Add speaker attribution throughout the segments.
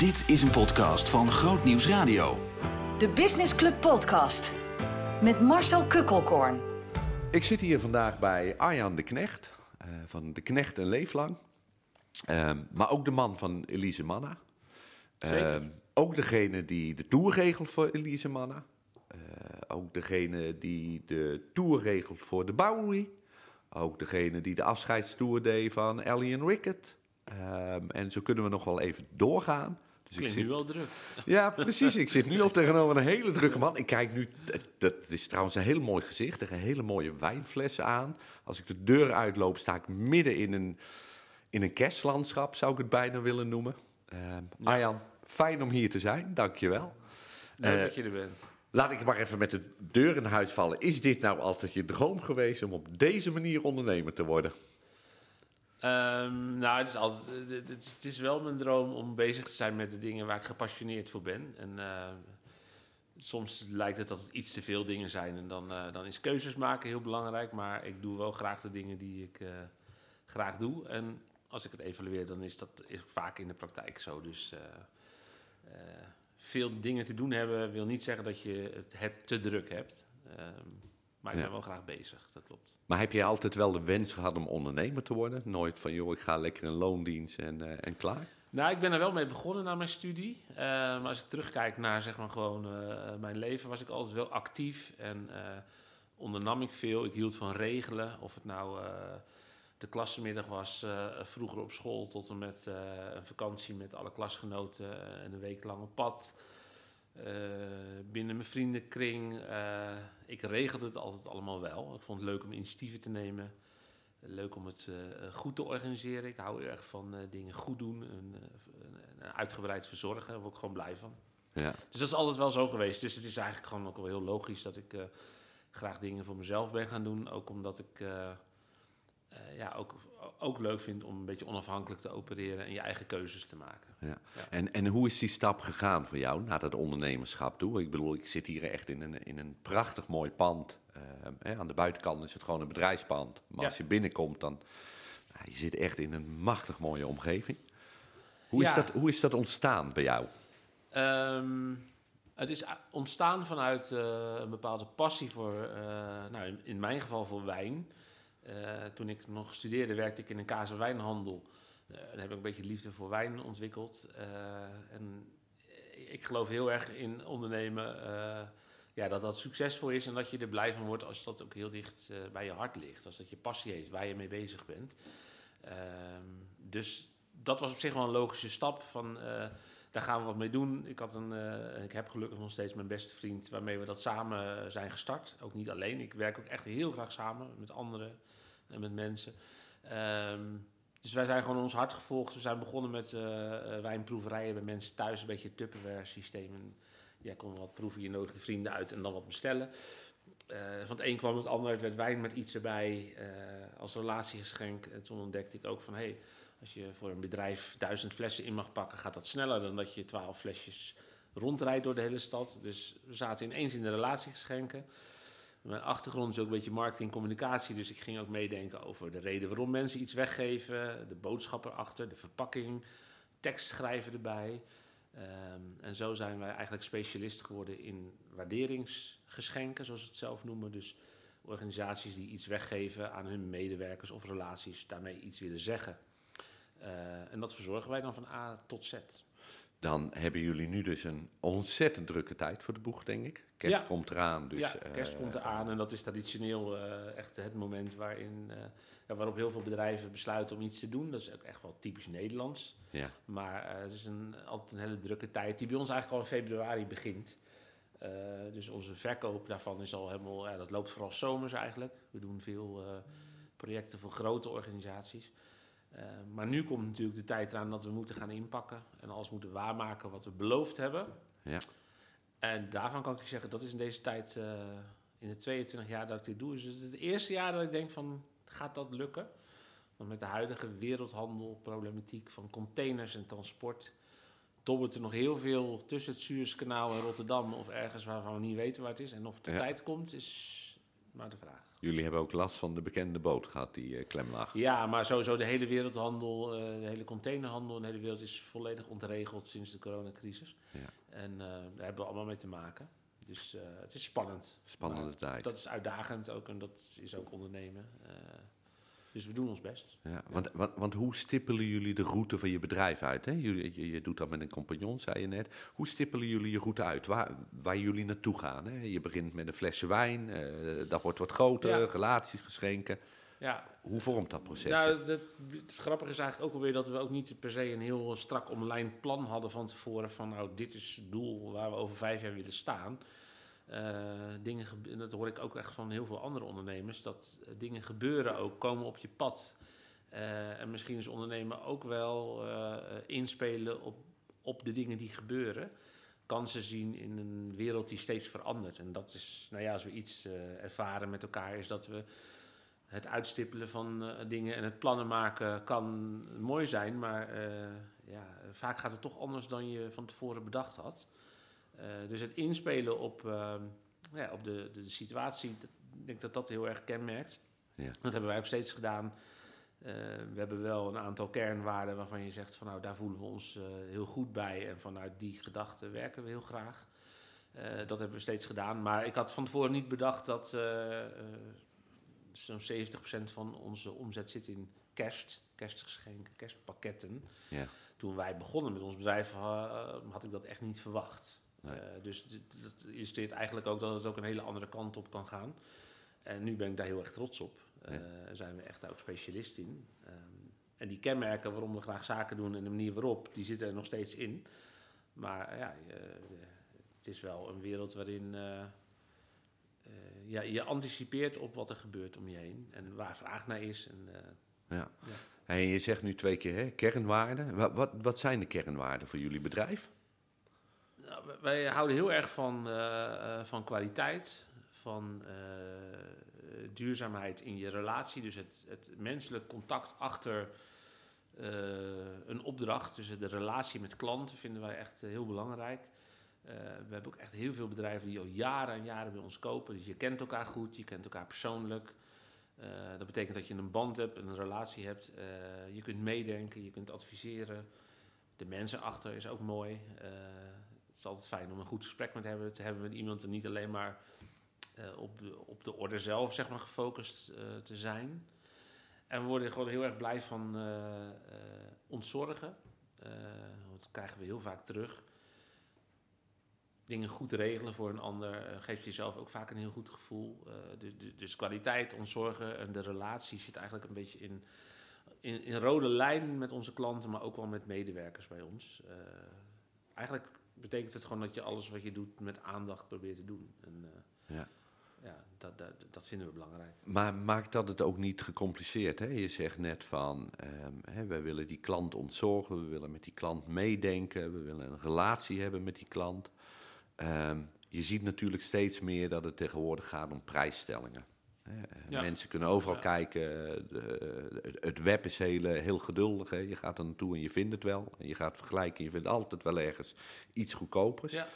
Speaker 1: Dit is een podcast van Groot Nieuws Radio.
Speaker 2: De Business Club Podcast. Met Marcel Kukkelkorn.
Speaker 3: Ik zit hier vandaag bij Arjan de Knecht, eh, van De Knecht en Leeflang. Ehm, maar ook de man van Elise Manna.
Speaker 4: Zeker.
Speaker 3: Ehm, ook degene die de tour regelt voor Elise Manna. Eh, ook degene die de tour regelt voor de Bowery. Ook degene die de afscheidstour deed van Ellie en Rickett. Ehm, en zo kunnen we nog wel even doorgaan. Dus
Speaker 4: Klinkt nu wel druk.
Speaker 3: ja, precies. Ik zit nu al tegenover een hele drukke man. Ik kijk nu, dat- is trouwens een heel mooi gezicht, tegen hele mooie wijnflessen aan. Als ik de deur uitloop, sta ik midden in een, in een kerstlandschap, zou ik het bijna willen noemen. Ehm Arjan, fijn om hier te zijn, dankjewel.
Speaker 4: Leuk
Speaker 3: Eh,
Speaker 4: dat je er bent.
Speaker 3: Laat ik maar even met de deur in huis vallen. Is dit nou altijd je droom geweest om op deze manier ondernemer te worden?
Speaker 4: Ehm, nou, het is, het, is- wel mijn droom om bezig te zijn met de dingen waar ik gepassioneerd voor ben. En eh, soms lijkt het dat het iets te veel dingen zijn. En dan, eh, dan is keuzes maken heel belangrijk. Maar ik doe wel graag de dingen die ik eh, graag doe. En als ik het evalueer, dan is dat is vaak in de praktijk zo. Dus veel dingen te doen hebben wil niet zeggen dat je het, het te druk hebt. Ehm, maar ik
Speaker 3: Ja.
Speaker 4: ben wel graag bezig, dat klopt.
Speaker 3: Maar heb je altijd wel de wens gehad om ondernemer te worden? Nooit van, joh, ik ga lekker in loondienst en, eh, en klaar?
Speaker 4: Nou, ik ben er wel mee begonnen na mijn studie. Eh, maar als ik terugkijk naar zeg maar gewoon eh, mijn leven, was ik altijd wel actief en ondernam ik veel. Ik hield van regelen. Of het nou de klassenmiddag was vroeger op school tot en met een vakantie met alle klasgenoten en een week lang op pad. Eh, binnen mijn vriendenkring. eh, ik regelde het altijd allemaal wel. Ik vond het leuk om initiatieven te nemen. Leuk om het eh, goed te organiseren. Ik hou erg van dingen goed doen en en uitgebreid verzorgen. Daar word ik gewoon blij van.
Speaker 3: Ja.
Speaker 4: Dus dat is altijd wel zo geweest. Dus het is eigenlijk gewoon ook wel heel logisch dat ik graag dingen voor mezelf ben gaan doen. Ook omdat ik eh, ja, ook, ook leuk vind om een beetje onafhankelijk te opereren en je eigen keuzes te maken.
Speaker 3: Ja.
Speaker 4: Ja.
Speaker 3: En, en hoe is die stap gegaan voor jou naar dat ondernemerschap toe? Ik bedoel, ik zit hier echt in een, in een prachtig mooi pand. Eh, hè, aan de buitenkant is het gewoon een bedrijfspand. Maar
Speaker 4: Ja.
Speaker 3: als je binnenkomt, dan... Nou, je zit echt in een machtig mooie omgeving. Hoe, is, dat, hoe is dat ontstaan bij jou?
Speaker 4: Ehm, het is ontstaan vanuit eh, een bepaalde passie voor, nou in, in mijn geval voor wijn. Eh, toen ik nog studeerde werkte ik in een kaas- en wijnhandel. Eh, daar heb ik een beetje liefde voor wijn ontwikkeld. Eh, en ik geloof heel erg in ondernemen, ja, dat dat succesvol is en dat je er blij van wordt als dat ook heel dicht bij je hart ligt. Als dat je passie heeft, waar je mee bezig bent. Ehm, dus dat was op zich wel een logische stap van... eh, daar gaan we wat mee doen. Ik, had een, eh, ik heb gelukkig nog steeds mijn beste vriend waarmee we dat samen zijn gestart. Ook niet alleen. Ik werk ook echt heel graag samen met anderen en met mensen. Ehm, dus wij zijn gewoon ons hart gevolgd. We zijn begonnen met eh, eh, wijnproeverijen bij mensen thuis. Een beetje Tupperware systeem. En jij kon wat proeven, je nodigde vrienden uit en dan wat bestellen. Eh, van het een kwam het ander. Het werd wijn met iets erbij eh, als relatiegeschenk. En toen ontdekte ik ook van... Hey, als je voor een bedrijf duizend flessen in mag pakken, gaat dat sneller dan dat je twaalf flesjes rondrijdt door de hele stad. Dus we zaten ineens in de relatiegeschenken. Mijn achtergrond is ook een beetje marketing en communicatie, dus ik ging ook meedenken over de reden waarom mensen iets weggeven, de boodschap erachter, de verpakking, tekst schrijven erbij. Ehm, en zo zijn wij eigenlijk specialist geworden in waarderingsgeschenken, zoals we het zelf noemen. Dus organisaties die iets weggeven aan hun medewerkers of relaties, daarmee iets willen zeggen. En dat verzorgen wij dan van A tot Z.
Speaker 3: Dan hebben jullie nu dus een ontzettend drukke tijd voor de boeg, denk ik. Kerst
Speaker 4: Ja.
Speaker 3: komt eraan. Dus,
Speaker 4: ja,
Speaker 3: eh,
Speaker 4: kerst komt eraan en dat is traditioneel eh, echt het moment waarin, eh, ja, waarop heel veel bedrijven besluiten om iets te doen. Dat is ook echt wel typisch Nederlands.
Speaker 3: ja.
Speaker 4: Maar het is een, altijd een hele drukke tijd die bij ons eigenlijk al in februari begint. Dus onze verkoop daarvan is al helemaal, ja, dat loopt vooral zomers eigenlijk. We doen veel projecten voor grote organisaties. Eh, maar nu komt natuurlijk de tijd eraan dat we moeten gaan inpakken en alles moeten waarmaken wat we beloofd hebben.
Speaker 3: Ja.
Speaker 4: En daarvan kan ik je zeggen, dat is in deze tijd, eh, in de 22 jaar dat ik dit doe, is het het eerste jaar dat ik denk van, gaat dat lukken? Want met de huidige wereldhandelproblematiek van containers en transport, dobbert er nog heel veel tussen het Suezkanaal en Rotterdam of ergens waarvan we niet weten waar het is. En of het op
Speaker 3: Ja.
Speaker 4: tijd komt, is maar de vraag.
Speaker 3: Jullie hebben ook last van de bekende boot gehad die uh, klem lag.
Speaker 4: Ja, maar sowieso de hele wereldhandel, uh, de hele containerhandel in de hele wereld is volledig ontregeld sinds de coronacrisis. Ja. En uh, daar hebben we allemaal mee te maken. Dus het is spannend.
Speaker 3: Spannende tijd.
Speaker 4: Dat is uitdagend ook en dat is ook ondernemen. Dus we doen ons best.
Speaker 3: Ja, want, want, want, hoe stippelen jullie de route van je bedrijf uit? Hè? Jullie, je, je, doet dat met een compagnon, zei je net. Hoe stippelen jullie je route uit? Waar, waar jullie naartoe gaan? Hè? Je begint met een flesje wijn, uh, dat wordt wat groter, ja. relaties geschenken. Ja. Hoe vormt dat proces?
Speaker 4: Nou, het, het grappige is eigenlijk ook alweer dat we ook niet per se een heel strak omlijnd plan hadden van tevoren. Van nou, dit is het doel waar we over vijf jaar willen staan. Uh, dingen, en dat hoor ik ook echt van heel veel andere ondernemers, dat uh, dingen gebeuren ook, komen op je pad. Uh, en misschien is ondernemen ook wel inspelen op, op de dingen die gebeuren. Kansen zien in een wereld die steeds verandert. En dat is, nou ja, als we iets ervaren met elkaar, is dat we het uitstippelen van dingen en het plannen maken kan mooi zijn. Maar ja, vaak gaat het toch anders dan je van tevoren bedacht had. Uh, dus het inspelen op, uh, ja, op de, de, situatie, ik denk dat dat heel erg kenmerkt. Ja. Dat hebben wij ook steeds gedaan. Uh, we hebben wel een aantal kernwaarden waarvan je zegt van nou daar voelen we ons heel goed bij en vanuit die gedachten werken we heel graag. dat hebben we steeds gedaan. Maar ik had van tevoren niet bedacht dat zo'n 70% van onze omzet zit in kerst, kerstgeschenken, kerstpakketten. Ja. Toen wij begonnen met ons bedrijf had ik dat echt niet verwacht. Uh, dus dat illustreert eigenlijk ook dat het ook een hele andere kant op kan gaan. En nu ben ik daar heel erg trots op. Uh, zijn we echt ook specialist in. Um, en die kenmerken waarom we graag zaken doen en de manier waarop, die zitten er nog steeds in. Maar ja, uh, het is wel een wereld waarin ja, je anticipeert op wat er gebeurt om je heen. En waar vraag naar is. En,
Speaker 3: ja. ja. En je zegt nu twee keer hè, kernwaarden. Wat, wat, wat zijn de kernwaarden voor jullie bedrijf?
Speaker 4: Nou, wij houden heel erg van, uh, van kwaliteit, van uh, duurzaamheid in je relatie. Dus het, het menselijk contact achter een opdracht. Dus de relatie met klanten vinden wij echt heel belangrijk. we hebben ook echt heel veel bedrijven die al jaren en jaren bij ons kopen. Dus je kent elkaar goed, je kent elkaar persoonlijk. dat betekent dat je een band hebt, een relatie hebt. je kunt meedenken, je kunt adviseren. De mensen achter is ook mooi is altijd fijn om een goed gesprek met hebben, te hebben met iemand en niet alleen maar uh, op, de, op de orde zelf zeg maar, gefocust uh, te zijn. En we worden gewoon heel erg blij van uh, ontzorgen. dat krijgen we heel vaak terug. Dingen goed regelen voor een ander geeft jezelf ook vaak een heel goed gevoel. dus, dus kwaliteit, ontzorgen en de relatie zit eigenlijk een beetje in, in, in rode lijn met onze klanten, maar ook wel met medewerkers bij ons. eigenlijk betekent het gewoon dat je alles wat je doet met aandacht probeert te doen. En, uh, ja. Ja, dat, dat, dat, vinden we belangrijk.
Speaker 3: Maar maakt dat het ook niet gecompliceerd? Hè? Je zegt net van, um, hè, we willen die klant ontzorgen, we willen met die klant meedenken, we willen een relatie hebben met die klant. Um, je ziet natuurlijk steeds meer dat het tegenwoordig gaat om prijsstellingen. Ja. Mensen kunnen overal ja. kijken. De, het web is heel, heel geduldig. Hè. Je gaat er naartoe en je vindt het wel. En je gaat vergelijken. Je vindt altijd wel ergens iets goedkopers. Ja.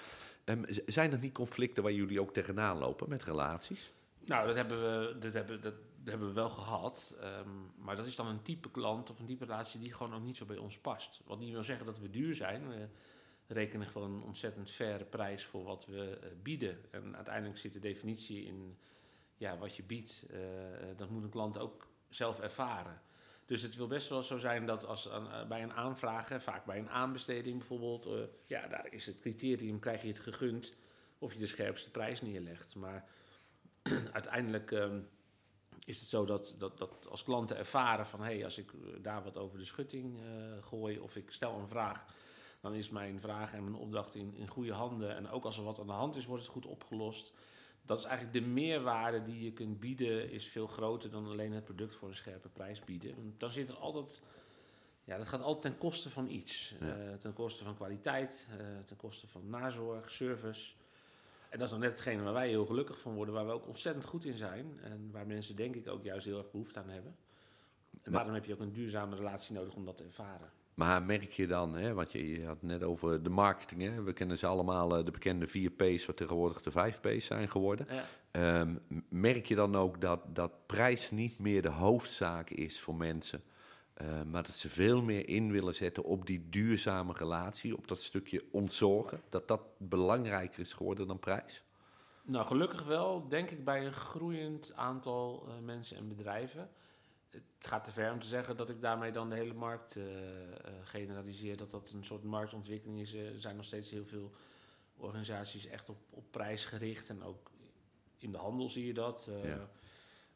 Speaker 3: Um, zijn er niet conflicten waar jullie ook tegenaan lopen met relaties?
Speaker 4: Nou, dat hebben we, dat hebben, dat hebben we wel gehad. Um, maar dat is dan een type klant of een type relatie die gewoon ook niet zo bij ons past. Wat niet wil zeggen dat we duur zijn. We rekenen gewoon een ontzettend faire prijs voor wat we uh, bieden. En uiteindelijk zit de definitie in ja, wat je biedt, uh, dat moet een klant ook zelf ervaren. Dus het wil best wel zo zijn dat als uh, bij een aanvraag, vaak bij een aanbesteding bijvoorbeeld, ja, daar is het criterium, krijg je het gegund of je de scherpste prijs neerlegt. Maar uiteindelijk uh, is het zo dat, dat, dat als klanten ervaren van, hé, hey, als ik daar wat over de schutting gooi of ik stel een vraag, dan is mijn vraag en mijn opdracht in, in goede handen. En ook als er wat aan de hand is, wordt het goed opgelost dat is eigenlijk de meerwaarde die je kunt bieden, is veel groter dan alleen het product voor een scherpe prijs bieden. Want dan zit er altijd, ja, dat gaat altijd ten koste van iets. Ja. Uh, ten koste van kwaliteit, uh, ten koste van nazorg, service. En dat is dan net hetgene waar wij heel gelukkig van worden, waar we ook ontzettend goed in zijn. En waar mensen denk ik ook juist heel erg behoefte aan hebben. En daarom heb je ook een duurzame relatie nodig om dat te ervaren.
Speaker 3: Maar merk je dan, hè, want je, je had het net over de marketing, hè, we kennen ze allemaal, eh, de bekende 4 P's, wat tegenwoordig de 5 P's zijn geworden.
Speaker 4: Ja.
Speaker 3: Ehm, merk je dan ook dat, dat prijs niet meer de hoofdzaak is voor mensen, eh, maar dat ze veel meer in willen zetten op die duurzame relatie, op dat stukje ontzorgen, dat dat belangrijker is geworden dan prijs?
Speaker 4: Nou, gelukkig wel, denk ik, bij een groeiend aantal eh, mensen en bedrijven. Het gaat te ver om te zeggen dat ik daarmee dan de hele markt eh, eh, generaliseer. Dat dat een soort marktontwikkeling is. Er zijn nog steeds heel veel organisaties echt op, op prijs gericht. En ook in de handel zie je dat. eh,
Speaker 3: Ja.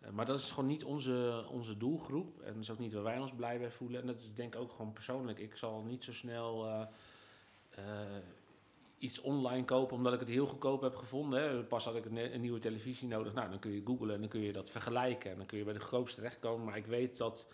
Speaker 4: eh, maar dat is gewoon niet onze, onze doelgroep. En dat is ook niet waar wij ons blij bij voelen. En dat is denk ik ook gewoon persoonlijk. Ik zal niet zo snel eh, eh, iets online kopen omdat ik het heel goedkoop heb gevonden. Hè. Pas had ik een, een nieuwe televisie nodig. Nou, dan kun je googlen en dan kun je dat vergelijken. En dan kun je bij de grootste terechtkomen. Maar ik weet dat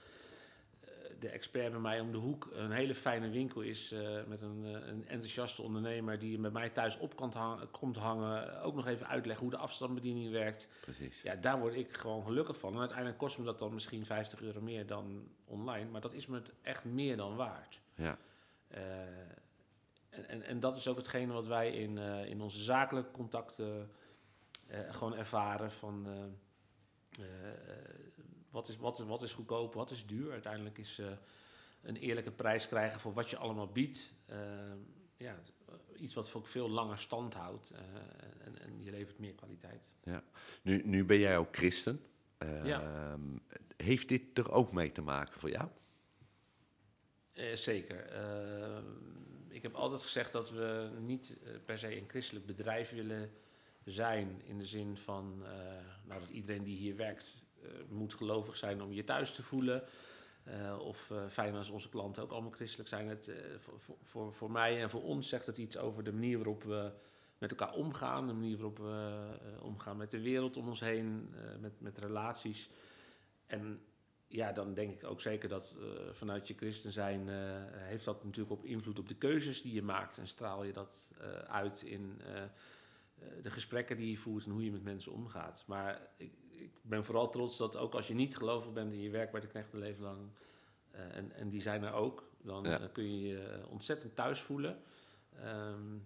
Speaker 4: eh, de expert bij mij om de hoek een hele fijne winkel is. eh, met een, eh, een enthousiaste ondernemer die bij mij thuis op kan hangen, komt hangen. Ook nog even uitleggen hoe de afstandsbediening werkt.
Speaker 3: Precies.
Speaker 4: Ja, daar word ik gewoon gelukkig van. En uiteindelijk kost me dat dan misschien 50 euro meer dan online. Maar dat is me het echt meer dan waard.
Speaker 3: Ja.
Speaker 4: En, en, en dat is ook hetgene wat wij in, eh, in onze zakelijke contacten eh, gewoon ervaren van eh, wat, is, wat, is, wat is goedkoop, wat is duur. Uiteindelijk is een eerlijke prijs krijgen voor wat je allemaal biedt. ja, iets wat ook veel langer stand houdt en, en je levert meer kwaliteit.
Speaker 3: Nu, nu ben jij ook christen.
Speaker 4: Ja.
Speaker 3: Ehm, Heeft dit er ook mee te maken voor jou?
Speaker 4: Zeker. Ik heb altijd gezegd dat we niet eh, per se een christelijk bedrijf willen zijn. In de zin van eh, nou, dat iedereen die hier werkt eh, moet gelovig zijn om je thuis te voelen. Of fijn als onze klanten ook allemaal christelijk zijn. Het, voor, voor- voor, mij en voor ons zegt het iets over de manier waarop we met elkaar omgaan. De manier waarop we omgaan met de wereld om ons heen. met, met relaties. En ja, dan denk ik ook zeker dat eh, vanuit je christen zijn eh, heeft dat natuurlijk ook invloed op de keuzes die je maakt. En straal je dat eh, uit in de gesprekken die je voert en hoe je met mensen omgaat. Maar ik, ik ben vooral trots dat ook als je niet gelovig bent en je werkt bij de knecht een leven lang, en, en die zijn er ook, dan
Speaker 3: Ja.
Speaker 4: kun je je ontzettend thuis voelen. Ehm,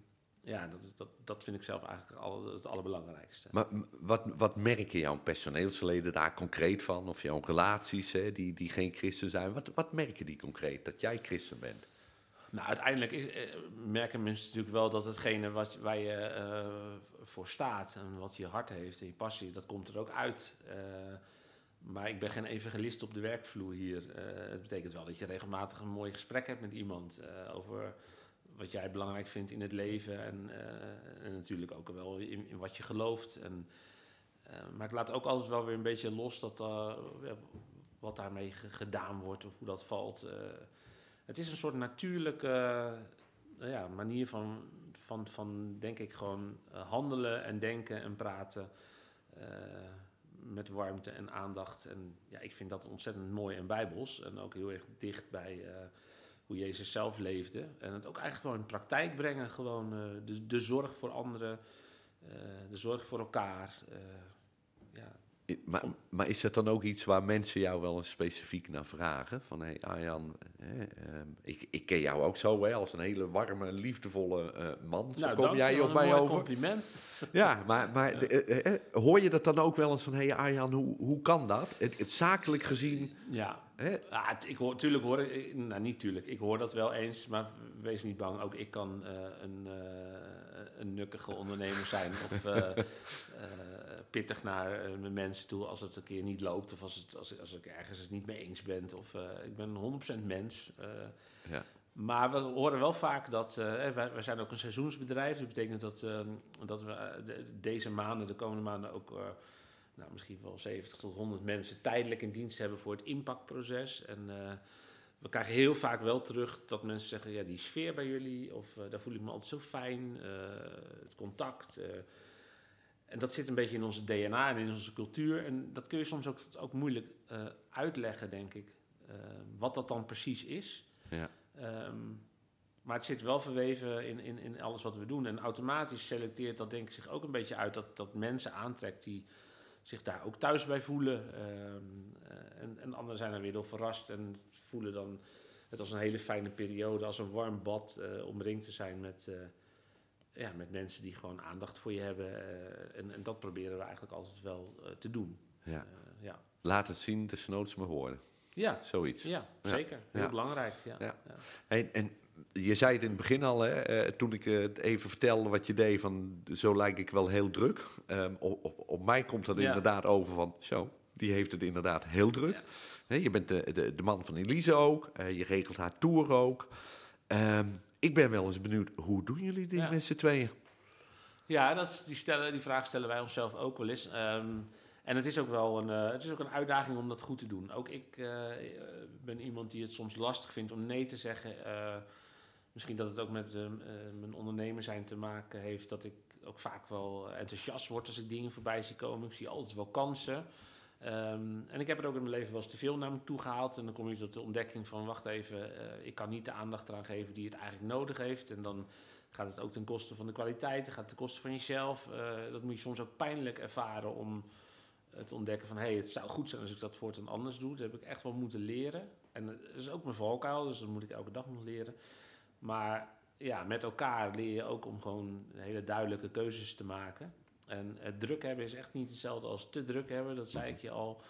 Speaker 4: ja, dat, dat, dat vind ik zelf eigenlijk al, het allerbelangrijkste.
Speaker 3: Maar wat, wat merken jouw personeelsleden daar concreet van? Of jouw relaties hè, die, die geen christen zijn? Wat, wat merken die concreet dat jij christen bent?
Speaker 4: Nou, uiteindelijk is, eh, merken mensen natuurlijk wel dat hetgene wat, waar je eh, voor staat en wat je hart heeft en je passie, dat komt er ook uit. Eh, maar ik ben geen evangelist op de werkvloer hier. Het betekent wel dat je regelmatig een mooi gesprek hebt met iemand over wat jij belangrijk vindt in het leven en, eh, en natuurlijk ook wel in, wat je gelooft. En, eh, maar ik laat ook altijd wel weer een beetje los dat, eh, wat daarmee ge- gedaan wordt of hoe dat valt. het is een soort natuurlijke ja, manier van, van, van, denk ik, gewoon handelen en denken en praten. met warmte en aandacht. En ja, ik vind dat ontzettend mooi en bijbels. En ook heel erg dicht bij hoe Jezus zelf leefde. En het ook eigenlijk gewoon in praktijk brengen. Gewoon eh, de, de zorg voor anderen, eh, de zorg voor elkaar. eh, ja,
Speaker 3: Maar, maar is dat dan ook iets waar mensen jou wel eens specifiek naar vragen? Van, hé hey, Arjan, hè, ehm, ik, ik ken jou ook zo hè, als een hele warme, liefdevolle man. Zo
Speaker 4: nou,
Speaker 3: kom jij op mij over.
Speaker 4: compliment.
Speaker 3: Ja, maar, maar de- hoor je dat dan ook wel eens van... hé hey Arjan, hoe, hoe kan dat? Het, het zakelijk gezien...
Speaker 4: Ja,
Speaker 3: Hè?
Speaker 4: Ja, ik hoor, tuurlijk hoor ik, nou niet tuurlijk, ik hoor dat wel eens, maar wees niet bang, ook ik kan eh, een, eh, een nukkige ondernemer zijn of eh, pittig naar mijn mensen toe als het een keer niet loopt of als, het, als, als ik ergens het niet mee eens ben. Of, ik ben 100% mens.
Speaker 3: Ja.
Speaker 4: maar we horen wel vaak dat, eh, wij, wij zijn ook een seizoensbedrijf, dat betekent dat, dat we de- deze maanden, de komende maanden ook... nou, misschien wel 70 tot 100 mensen tijdelijk in dienst hebben voor het impactproces. En eh, we krijgen heel vaak wel terug dat mensen zeggen: ja, die sfeer bij jullie, of eh, daar voel ik me altijd zo fijn, eh, het contact. en dat zit een beetje in onze DNA en in onze cultuur. En dat kun je soms ook, ook moeilijk uitleggen, denk ik, wat dat dan precies is.
Speaker 3: Ja.
Speaker 4: Ehm, maar het zit wel verweven in, in, in alles wat we doen. En automatisch selecteert dat denk ik zich ook een beetje uit dat, dat mensen aantrekt die zich daar ook thuis bij voelen. Ehm, eh, en, en anderen zijn er weer door verrast en voelen dan het was een hele fijne periode als een warm bad eh, omringd te zijn met, eh, ja, met mensen die gewoon aandacht voor je hebben. en, en dat proberen we eigenlijk altijd wel te doen.
Speaker 3: Ja.
Speaker 4: Ja.
Speaker 3: Laat het zien, de snoots me horen.
Speaker 4: Ja,
Speaker 3: Zoiets.
Speaker 4: ja, zeker. Heel
Speaker 3: Ja.
Speaker 4: belangrijk. Ja.
Speaker 3: Ja.
Speaker 4: Ja.
Speaker 3: En, en je zei het in het begin al, hè, eh, toen ik het even vertelde wat je deed, van zo lijk ik wel heel druk. Ehm, op, op, op mij komt dat
Speaker 4: Ja.
Speaker 3: inderdaad over van, zo, die heeft het inderdaad heel druk.
Speaker 4: Ja.
Speaker 3: Je bent de, de, de man van Elise ook, eh, je regelt haar tour ook. Ehm, ik ben wel eens benieuwd, hoe doen jullie dit
Speaker 4: Ja.
Speaker 3: met z'n tweeën?
Speaker 4: Ja, dat is, die, stellen, die vraag stellen wij onszelf ook wel eens. Ehm, en het is ook wel een, eh, het is ook een uitdaging om dat goed te doen. Ook ik ben iemand die het soms lastig vindt om nee te zeggen. Eh, misschien dat het ook met eh, eh, mijn ondernemer zijn te maken heeft. Dat ik ook vaak wel enthousiast word als ik dingen voorbij zie komen. Ik zie altijd wel kansen. Ehm, en ik heb er ook in mijn leven wel eens te veel naar me toe gehaald. En dan kom je tot de ontdekking van, wacht even, eh, ik kan niet de aandacht eraan geven die het eigenlijk nodig heeft. En dan gaat het ook ten koste van de kwaliteit, het gaat ten koste van jezelf. Eh, dat moet je soms ook pijnlijk ervaren om te ontdekken van... hé, hey, het zou goed zijn als ik dat voortaan anders doe. Dat heb ik echt wel moeten leren. En dat is ook mijn valkuil, dus dat moet ik elke dag nog leren. Maar ja, met elkaar leer je ook om gewoon hele duidelijke keuzes te maken. En het druk hebben is echt niet hetzelfde als te druk hebben, dat zei ik je al.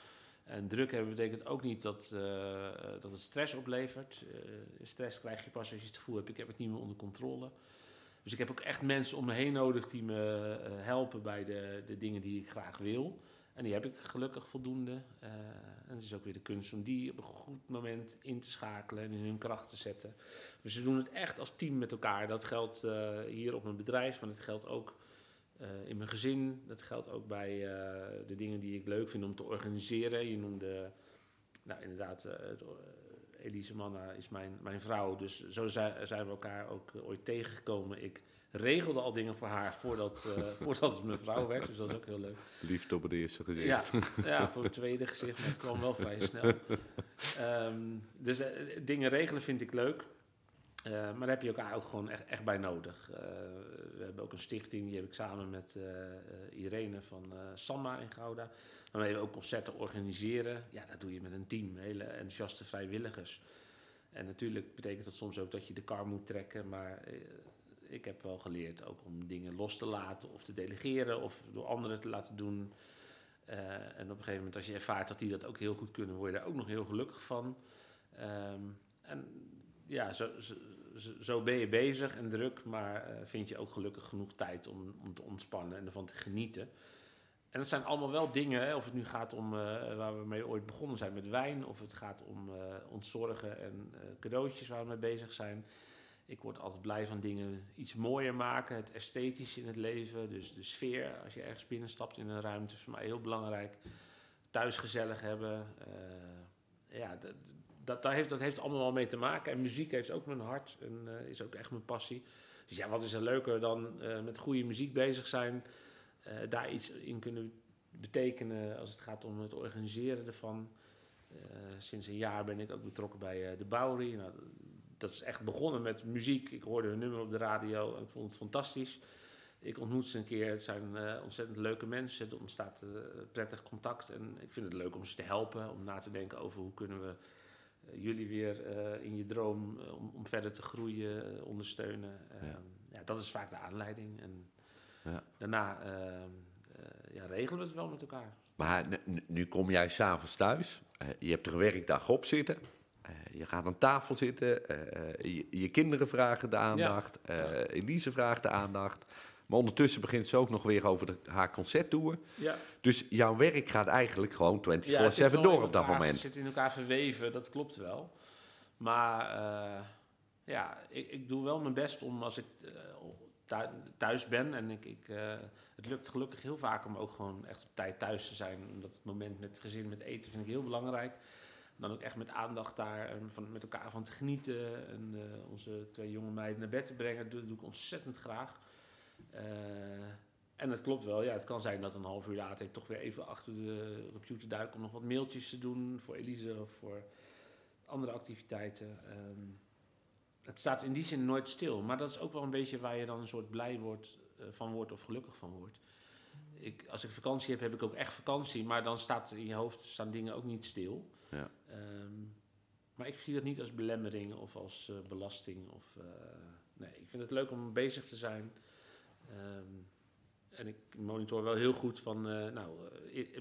Speaker 4: En druk hebben betekent ook niet dat, eh, dat het stress oplevert. Eh, stress krijg je pas als je het gevoel hebt, ik heb het niet meer onder controle. Dus ik heb ook echt mensen om me heen nodig die me eh, helpen bij de, de dingen die ik graag wil. En die heb ik gelukkig voldoende. Eh, en het is ook weer de kunst om die op een goed moment in te schakelen en in hun kracht te zetten. Dus we doen het echt als team met elkaar. Dat geldt eh, hier op mijn bedrijf, maar dat geldt ook eh, in mijn gezin. Dat geldt ook bij de dingen die ik leuk vind om te organiseren. Je noemde, nou inderdaad, het, Elise Manna is mijn, mijn vrouw. Dus zo zijn, zijn we elkaar ook ooit tegengekomen. Ik regelde al dingen voor haar voordat, eh, voordat het mijn vrouw werd. Dus dat is ook heel leuk.
Speaker 3: Liefde op het eerste gezicht.
Speaker 4: Ja, ja, voor het tweede gezicht, maar het kwam wel vrij snel. Ehm, dus eh, dingen regelen vind ik leuk. Eh, maar daar heb je elkaar ook gewoon echt, echt bij nodig. We hebben ook een stichting, die heb ik samen met Irene van Samma in Gouda. Waarmee we ook concerten organiseren. Ja, dat doe je met een team, hele enthousiaste vrijwilligers. En natuurlijk betekent dat soms ook dat je de kar moet trekken. Maar ik heb wel geleerd ook om dingen los te laten of te delegeren of door anderen te laten doen. Eh, en op een gegeven moment, als je ervaart dat die dat ook heel goed kunnen, word je daar ook nog heel gelukkig van. Ehm, en ja, zo, zo, zo- ben je bezig en druk, maar eh, vind je ook gelukkig genoeg tijd om, om te ontspannen en ervan te genieten. En dat zijn allemaal wel dingen, hè, of het nu gaat om eh, waar we mee ooit begonnen zijn met wijn, of het gaat om ontzorgen en cadeautjes waar we mee bezig zijn. Ik word altijd blij van dingen iets mooier maken, het esthetische in het leven, dus de sfeer. Als je ergens binnenstapt in een ruimte, is voor mij heel belangrijk. Thuis gezellig hebben. eh, ja, dat, dat, heeft, dat heeft allemaal mee te maken. En muziek heeft ook mijn hart en eh, is ook echt mijn passie. Dus ja, wat is er leuker dan eh, met goede muziek bezig zijn, daar iets in kunnen betekenen als het gaat om het organiseren ervan. Sinds een jaar ben ik ook betrokken bij de Bowery. Nou, dat is echt begonnen met muziek. Ik hoorde een nummer op de radio en ik vond het fantastisch. Ik ontmoet ze een keer. Het zijn eh, ontzettend leuke mensen. Er ontstaat eh, prettig contact. En ik vind het leuk om ze te helpen. Om na te denken over hoe kunnen we eh, jullie weer in je droom om, om verder te groeien ondersteunen.
Speaker 3: Ja.
Speaker 4: Ehm, ja, dat is vaak de aanleiding. En
Speaker 3: Ja.
Speaker 4: daarna ehm, eh, ja, regelen we het wel met elkaar.
Speaker 3: Maar nu- kom jij s'avonds thuis. je hebt er een werkdag op zitten. Eh, je gaat aan tafel zitten. eh, je, je kinderen vragen de aandacht. eh, Elise vraagt de aandacht. Maar ondertussen begint ze ook nog weer over de, haar concerttour.
Speaker 4: Ja.
Speaker 3: Dus jouw werk gaat eigenlijk gewoon 24-7
Speaker 4: Ja, het zit wel
Speaker 3: door op dat
Speaker 4: elkaar-
Speaker 3: moment.
Speaker 4: Het zit in elkaar verweven, dat klopt wel. Maar eh, ja, ik, ik doe wel mijn best om als ik eh, thu- thuis ben en ik, ik, eh, het lukt gelukkig heel vaak om ook gewoon echt op tijd thuis te zijn. Omdat het moment met het gezin, met eten vind ik heel belangrijk. Dan ook echt met aandacht daar en van, met elkaar van te genieten. En eh, onze twee jonge meiden naar bed te brengen, dat doe ik ontzettend graag. Eh, en het klopt wel, ja, het kan zijn dat een half uur later ik toch weer even achter de computer duik om nog wat mailtjes te doen voor Elise of voor andere activiteiten. Ehm, het staat in die zin nooit stil, maar dat is ook wel een beetje waar je dan een soort blij wordt, eh, van wordt of gelukkig van wordt. Ik, als ik vakantie heb, heb ik ook echt vakantie, maar dan staat in je hoofd staan dingen ook niet stil.
Speaker 3: Ja.
Speaker 4: Ehm, maar ik zie dat niet als belemmering of als eh, belasting. Of, eh, nee, ik vind het leuk om bezig te zijn. Ehm, en ik monitor wel heel goed van, eh, nou,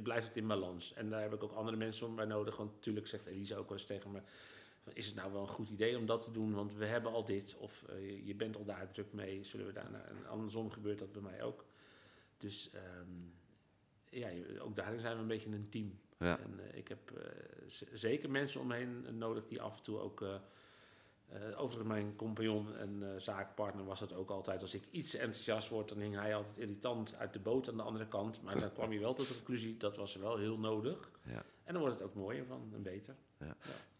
Speaker 4: blijft het in balans? En daar heb ik ook andere mensen om bij nodig. Want natuurlijk zegt Elisa ook wel eens tegen me... Is het nou wel een goed idee om dat te doen? Want we hebben al dit. Of je- bent al daar druk mee. Zullen we daar... En andersom gebeurt dat bij mij ook. Dus ehm, ja, ook daarin zijn we een beetje een team.
Speaker 3: Ja.
Speaker 4: En eh, ik heb eh, zeker mensen om me heen nodig die af en toe ook... eh, eh, overigens, mijn compagnon en eh, zaakpartner was het ook altijd. Als ik iets enthousiast word, dan hing hij altijd irritant uit de boot aan de andere kant. Maar dan kwam je wel tot de conclusie, dat was wel heel nodig.
Speaker 3: Ja.
Speaker 4: En dan wordt het ook mooier van en beter.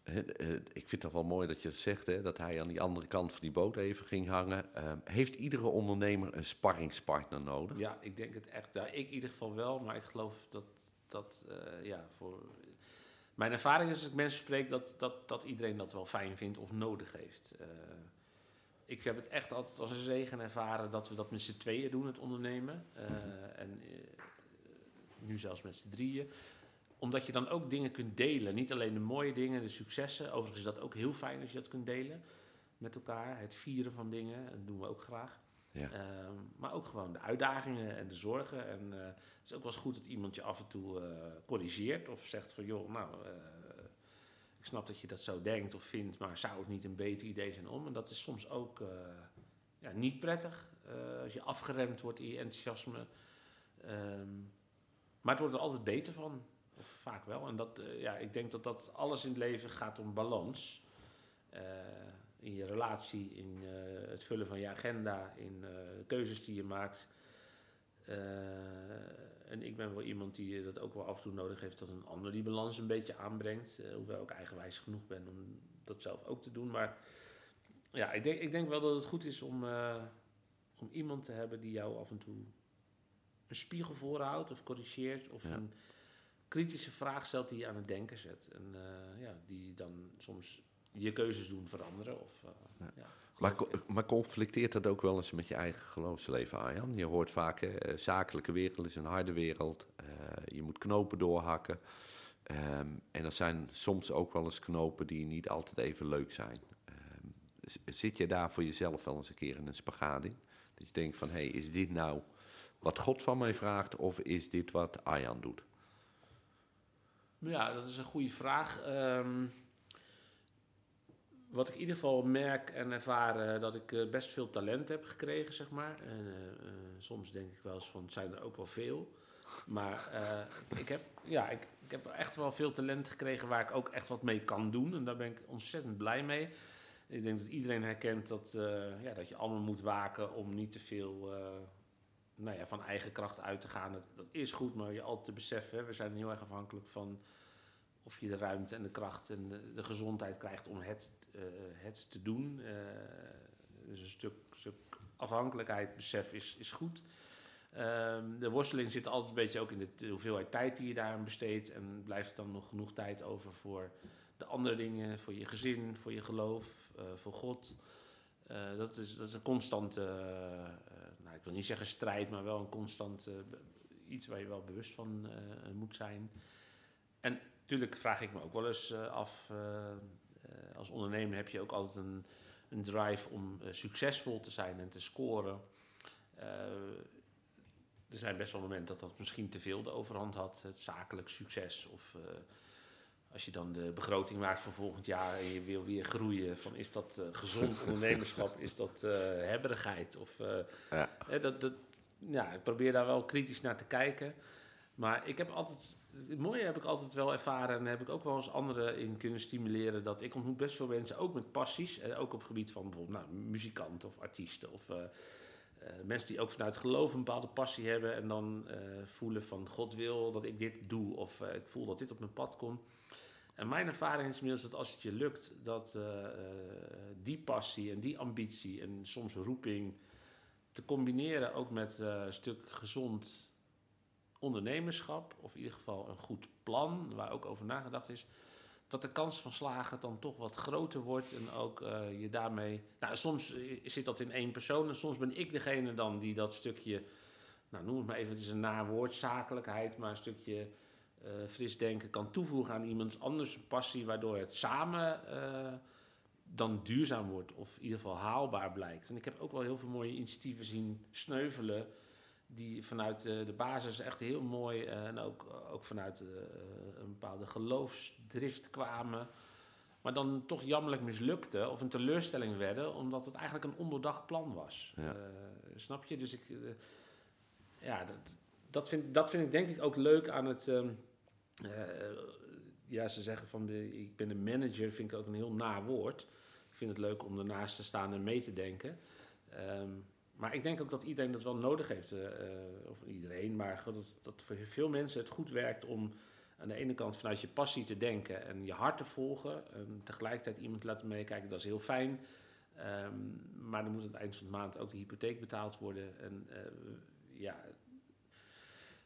Speaker 3: Eh, Ik vind het wel mooi dat je zegt, hè, dat hij aan die andere kant van die boot even ging hangen. Ehm, heeft iedere ondernemer een sparringspartner nodig?
Speaker 4: Ja, ik denk het echt. Ja, ik in ieder geval wel, maar ik geloof dat dat, eh, ja, voor... Mijn ervaring is als ik mensen spreek dat, dat, dat iedereen dat wel fijn vindt of nodig heeft. Eh, ik heb het echt altijd als een zegen ervaren dat we dat met z'n tweeën doen, het ondernemen. Eh, en eh, nu zelfs met z'n drieën. Omdat je dan ook dingen kunt delen. Niet alleen de mooie dingen, de successen. Overigens is dat ook heel fijn als je dat kunt delen met elkaar. Het vieren van dingen, dat doen we ook graag.
Speaker 3: Ja.
Speaker 4: Ehm, maar ook gewoon de uitdagingen en de zorgen. En eh, het is ook wel eens goed dat iemand je af en toe eh, corrigeert. Of zegt van, joh, nou, eh, ik snap dat je dat zo denkt of vindt, maar zou het niet een beter idee zijn om? En dat is soms ook ja, niet prettig als je afgeremd wordt in je enthousiasme. Ehm, maar het wordt er altijd beter van. Of vaak wel. En dat, ja, ik denk dat dat alles in het leven gaat om balans. In je relatie, in eh, het vullen van je agenda, in eh, de keuzes die je maakt. Eh, en ik ben wel iemand die dat ook wel af en toe nodig heeft dat een ander die balans een beetje aanbrengt. Hoewel ik eigenwijs genoeg ben om dat zelf ook te doen. Maar ja, ik denk, ik denk wel dat het goed is om, om iemand te hebben die jou af en toe een spiegel voorhoudt of corrigeert. Of
Speaker 3: Ja.
Speaker 4: een kritische vraag stelt die je aan het denken zet. En ja, die dan soms je keuzes doen veranderen. Of, eh,
Speaker 3: Ja.
Speaker 4: ja,
Speaker 3: Maar, conflicteert dat ook wel eens met je eigen geloofsleven, Arjan? Je hoort vaak, hè, eh, zakelijke wereld is een harde wereld. eh, je moet knopen doorhakken. Ehm, en er zijn soms ook wel eens knopen die niet altijd even leuk zijn. Ehm, zit je daar voor jezelf wel eens een keer in een spagaat in? Dat je denkt van, hé, hey, is dit nou wat God van mij vraagt... of is dit wat Arjan doet?
Speaker 4: Ja, dat is een goede vraag. Ehm, wat ik in ieder geval merk en ervaar, eh, dat ik eh, best veel talent heb gekregen, zeg maar. En eh, soms denk ik wel eens van, zijn er ook wel veel. Maar ik, heb, ja, ik, ik heb echt wel veel talent gekregen waar ik ook echt wat mee kan doen. En daar ben ik ontzettend blij mee. Ik denk dat iedereen herkent dat, ja, dat je allemaal moet waken om niet te veel nou ja, van eigen kracht uit te gaan. Dat, dat is goed, maar je altijd te beseffen, we zijn heel erg afhankelijk van of je de ruimte en de kracht en de, de gezondheid krijgt om het, eh, het te doen. Eh, dus een stuk, afhankelijkheid, besef is, is goed. Ehm, de worsteling zit altijd een beetje ook in de, hoeveelheid tijd die je daaraan besteedt. En blijft er dan nog genoeg tijd over voor de andere dingen, voor je gezin, voor je geloof, eh, voor God. Dat, is, dat is een constante, nou, ik wil niet zeggen strijd, maar wel een constant be- iets waar je wel bewust van moet zijn. En natuurlijk vraag ik me ook wel eens eh, af, eh, eh, als ondernemer heb je ook altijd een, een drive om succesvol te zijn en te scoren. Er zijn best wel momenten dat dat misschien te veel de overhand had, het zakelijk succes. Of als je dan de begroting maakt voor volgend jaar en je wil weer groeien, van is dat gezond ondernemerschap, is dat eh, hebberigheid? Of,
Speaker 3: Ja.
Speaker 4: dat, dat, ja, ik probeer daar wel kritisch naar te kijken. Maar ik heb altijd, het mooie heb ik altijd wel ervaren en heb ik ook wel eens anderen in kunnen stimuleren. Dat ik ontmoet best veel mensen, ook met passies, en ook op het gebied van bijvoorbeeld nou, muzikanten of artiesten of... eh, eh, mensen die ook vanuit geloof een bepaalde passie hebben en dan eh, voelen van God wil dat ik dit doe of ik voel dat dit op mijn pad komt. En mijn ervaring is inmiddels dat als het je lukt, dat die passie en die ambitie en soms roeping te combineren ook met een stuk gezond ondernemerschap, of in ieder geval een goed plan waar ook over nagedacht is, dat de kans van slagen dan toch wat groter wordt en ook eh, je daarmee... Nou, soms eh, zit dat in één persoon en soms ben ik degene dan die dat stukje, nou noem het maar even, het is een naar woord, zakelijkheid, maar een stukje eh, fris denken kan toevoegen aan iemands anders passie, waardoor het samen dan duurzaam wordt of in ieder geval haalbaar blijkt. En ik heb ook wel heel veel mooie initiatieven zien sneuvelen die vanuit de, de basis echt heel mooi eh, en ook, ook vanuit eh, een bepaalde geloofsdrift kwamen, maar dan toch jammerlijk mislukte of een teleurstelling werden, omdat het eigenlijk een ondoordacht plan was.
Speaker 3: Ja.
Speaker 4: Eh, snap je? Dus ik, eh, ja, dat, dat, vind, dat vind ik denk ik ook leuk aan het. eh, ja, ze zeggen van ik ben de manager, vind ik ook een heel na woord. Ik vind het leuk om ernaast te staan en mee te denken. Ehm, maar ik denk ook dat iedereen dat wel nodig heeft. eh, eh, of iedereen, maar dat, dat voor veel mensen het goed werkt om aan de ene kant vanuit je passie te denken en je hart te volgen. En tegelijkertijd iemand te laten meekijken, dat is heel fijn. Ehm, maar dan moet aan het eind van de maand ook de hypotheek betaald worden. En eh, ja,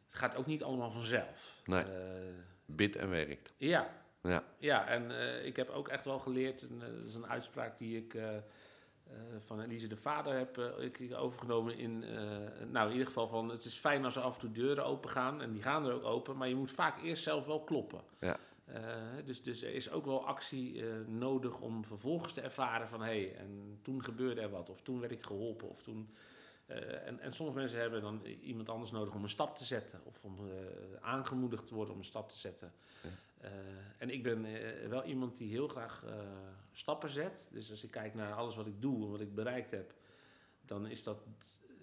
Speaker 4: het gaat ook niet allemaal vanzelf.
Speaker 3: Nee. Bid en werkt.
Speaker 4: ja,
Speaker 3: Ja,
Speaker 4: ja, en ik heb ook echt wel geleerd, en, dat is een uitspraak die ik van Elise de Vader heb eh, ik, overgenomen in, eh, nou in ieder geval van, het is fijn als er af en toe deuren open gaan, en die gaan er ook open, maar je moet vaak eerst zelf wel kloppen.
Speaker 3: Ja.
Speaker 4: Eh, dus, dus er is ook wel actie eh, nodig om vervolgens te ervaren van, hé, hey, en toen gebeurde er wat, of toen werd ik geholpen, of toen... eh, en, en sommige mensen hebben dan iemand anders nodig om een stap te zetten, of om eh, aangemoedigd te worden om een stap te zetten. Eh, en ik ben eh, wel iemand die heel graag eh, stappen zet. Dus als ik kijk naar alles wat ik doe en wat ik bereikt heb, dan is dat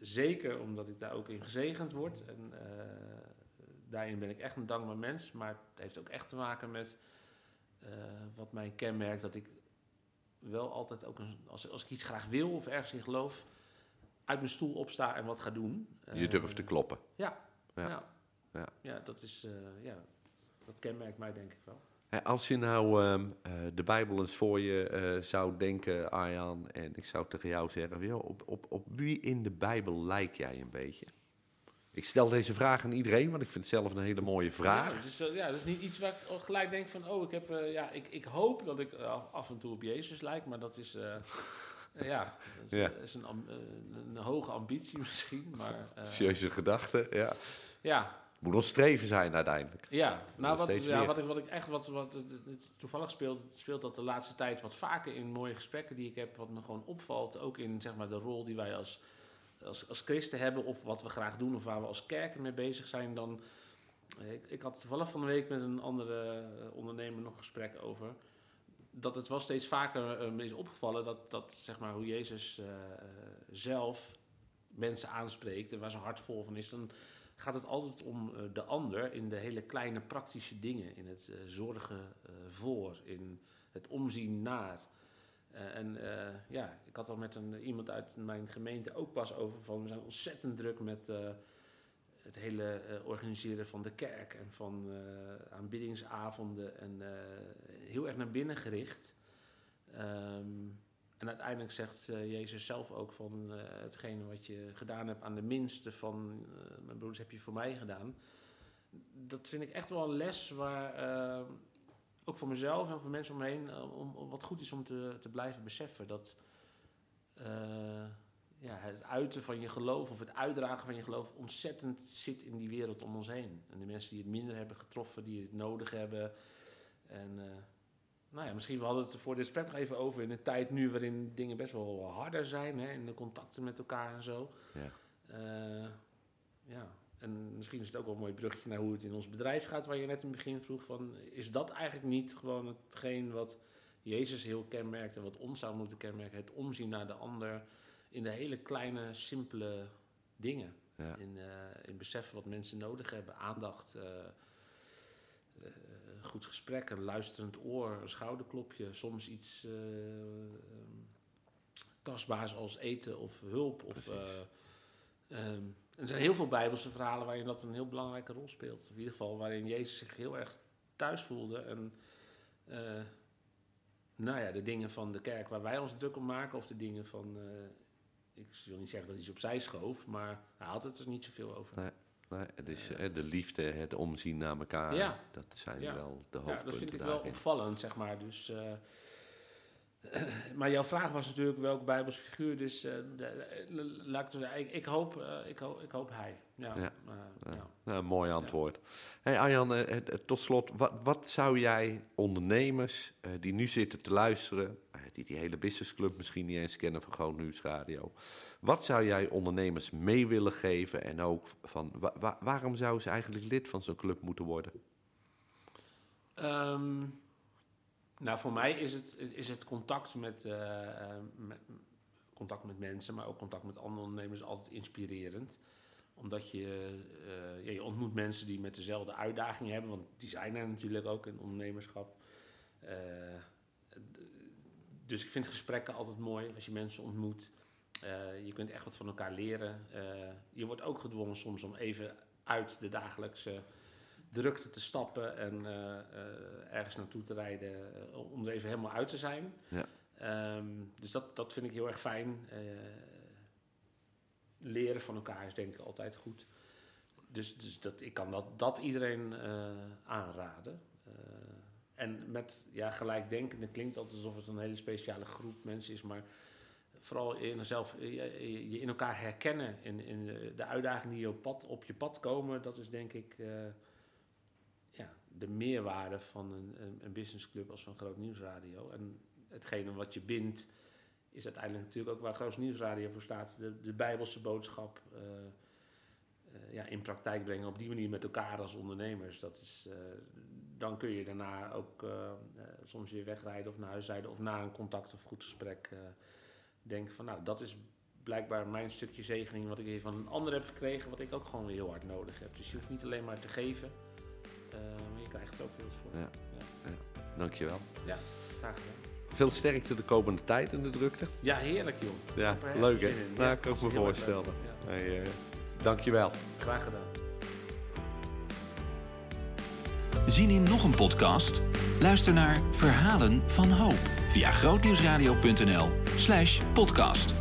Speaker 4: zeker omdat ik daar ook in gezegend word. En daarin ben ik echt een dankbaar mens. Maar het heeft ook echt te maken met wat mij kenmerkt. Dat ik wel altijd ook, een, als, als ik iets graag wil of ergens in geloof, uit mijn stoel opsta en wat ga doen.
Speaker 3: je durft te kloppen.
Speaker 4: Ja,
Speaker 3: Ja.
Speaker 4: ja.
Speaker 3: Ja.
Speaker 4: ja. dat is, ja, dat kenmerkt mij denk ik wel.
Speaker 3: Als je nou ehm, eh, de Bijbel eens voor je eh, zou denken, Arjan, en ik zou tegen jou zeggen, joh, op, op, op wie in de Bijbel lijk jij een beetje? Ik stel deze vraag aan iedereen, want ik vind het zelf een hele mooie
Speaker 4: Ja,
Speaker 3: vraag.
Speaker 4: is, wel- ja, dat is niet iets waar ik gelijk denk van, oh, ik heb, eh, ja, ik, ik hoop dat ik af en toe op Jezus lijk, maar dat is, ja, dat is,
Speaker 3: Ja.
Speaker 4: is een, een, hoge ambitie misschien, maar
Speaker 3: Serieuze gedachte, ja.
Speaker 4: ja,
Speaker 3: Moet ons streven zijn uiteindelijk.
Speaker 4: ja. Nou, wat, ja, wat, ik, wat ik echt, wat, wat toevallig speelt, speelt dat de laatste tijd wat vaker in mooie gesprekken die ik heb, wat me gewoon opvalt, ook in zeg maar de rol die wij als, als, als christen hebben, of wat we graag doen, of waar we als kerken mee bezig zijn, dan Ik, ik had toevallig van de week met een andere eh, ondernemer nog een gesprek over. Dat het wel steeds vaker me is opgevallen dat, dat zeg maar, hoe Jezus eh, zelf mensen aanspreekt en waar zijn hart vol van is, dan gaat het altijd om eh, de ander in de hele kleine praktische dingen. In het eh, zorgen eh, voor, in het omzien naar. En ja, ik had al met een, iemand uit mijn gemeente ook pas over van we zijn ontzettend druk met het hele organiseren van de kerk en van aanbiddingsavonden en heel erg naar binnen gericht. Ehm, en uiteindelijk zegt eh, Jezus zelf ook van eh, hetgene wat je gedaan hebt aan de minste van eh, mijn broers heb je voor mij gedaan. Dat vind ik echt wel een les waar ook voor mezelf en voor mensen om me heen eh, om, om wat goed is om te, te blijven beseffen dat ja, het uiten van je geloof of het uitdragen van je geloof ontzettend zit in die wereld om ons heen. En de mensen die het minder hebben getroffen, die het nodig hebben. En nou ja, misschien we hadden het voor dit gesprek nog even over in een tijd nu waarin dingen best wel harder zijn, hè, in de contacten met elkaar en zo.
Speaker 3: Ja.
Speaker 4: Eh, ja, en misschien is het ook wel een mooi bruggetje naar hoe het in ons bedrijf gaat, waar je net in het begin vroeg van, is dat eigenlijk niet gewoon hetgeen wat Jezus heel kenmerkt en wat ons zou moeten kenmerken, het omzien naar de ander in de hele kleine, simpele dingen.
Speaker 3: Ja.
Speaker 4: In, eh, in beseffen wat mensen nodig hebben, aandacht, eh, goed gesprek, een luisterend oor, een schouderklopje, soms iets eh, ehm, tastbaars als eten of hulp. Of, eh, ehm, er zijn heel veel Bijbelse verhalen waarin dat een heel belangrijke rol speelt. In ieder geval waarin Jezus zich heel erg thuis voelde. En eh, nou ja, de dingen van de kerk waar wij ons druk om maken, of de dingen van. ik wil niet zeggen dat hij ze opzij schoof, maar hij had het er niet zoveel over.
Speaker 3: Nee. Is eh, de liefde, het omzien naar elkaar.
Speaker 4: Ja.
Speaker 3: Dat zijn
Speaker 4: Ja.
Speaker 3: wel de
Speaker 4: Ja,
Speaker 3: hoofdpunten
Speaker 4: dat vind ik wel opvallend, zeg maar. Dus, eh, maar jouw vraag was natuurlijk welk Bijbelse figuur, dus uh, de, de, laat ik, ik, ik, hoop, uh, ik, ho ik, hoop hij. Ja,
Speaker 3: ja. Uh, ja. ja. mooi antwoord. Hey Arjan, tot slot, wat, wat, zou jij ondernemers die nu zitten te luisteren, die die hele businessclub misschien niet eens kennen van Groot Nieuwsradio, wat zou jij ondernemers mee willen geven en ook van wa wa waarom zouden ze eigenlijk lid van zo'n club moeten worden?
Speaker 4: Um, nou, voor mij is het, is het contact met, uh, met, contact met mensen, maar ook contact met andere ondernemers altijd inspirerend. Omdat je, uh, ja, je ontmoet mensen die met dezelfde uitdagingen hebben, want die zijn er natuurlijk ook in ondernemerschap. Dus ik vind gesprekken altijd mooi als je mensen ontmoet. je kunt echt wat van elkaar leren. je wordt ook gedwongen soms om even uit de dagelijkse drukte te stappen en uh, uh, ergens naartoe te rijden uh, om er even helemaal uit te zijn. Ja. Um, dus dat, dat vind ik heel erg fijn. leren van elkaar is denk ik altijd goed. Dus, dus dat, ik kan dat, dat iedereen aanraden. en met ja, gelijkdenkende klinkt altijd alsof het een hele speciale groep mensen is, maar vooral in jezelf, je, in elkaar herkennen in, in de uitdagingen die op, pad, op je pad komen, dat is denk ik de meerwaarde van een, een, businessclub als van Groot Nieuwsradio. En hetgene wat je bindt, is uiteindelijk natuurlijk ook waar Groot Nieuwsradio voor staat. De, de Bijbelse boodschap uh, uh, ja, in praktijk brengen op die manier met elkaar als ondernemers. Dat is, uh, dan kun je daarna ook soms weer wegrijden of naar huis rijden of na een contact of goed gesprek denken van nou, dat is blijkbaar mijn stukje zegening wat ik hier van een ander heb gekregen, wat ik ook gewoon weer heel hard nodig heb. Dus je hoeft niet alleen maar te geven, maar je krijgt er ook veel voor.
Speaker 3: Ja. Ja. ja. Dankjewel.
Speaker 4: Ja, graag gedaan.
Speaker 3: Veel sterkte de komende tijd in de drukte.
Speaker 4: Ja, heerlijk joh.
Speaker 3: Ja, leuk hè? Nou, kan ik me voorstellen. Ja. Hey, uh, dankjewel.
Speaker 4: Graag gedaan.
Speaker 1: Zien in nog een podcast? Luister naar Verhalen van Hoop via grootnieuwsradio.nl slash podcast.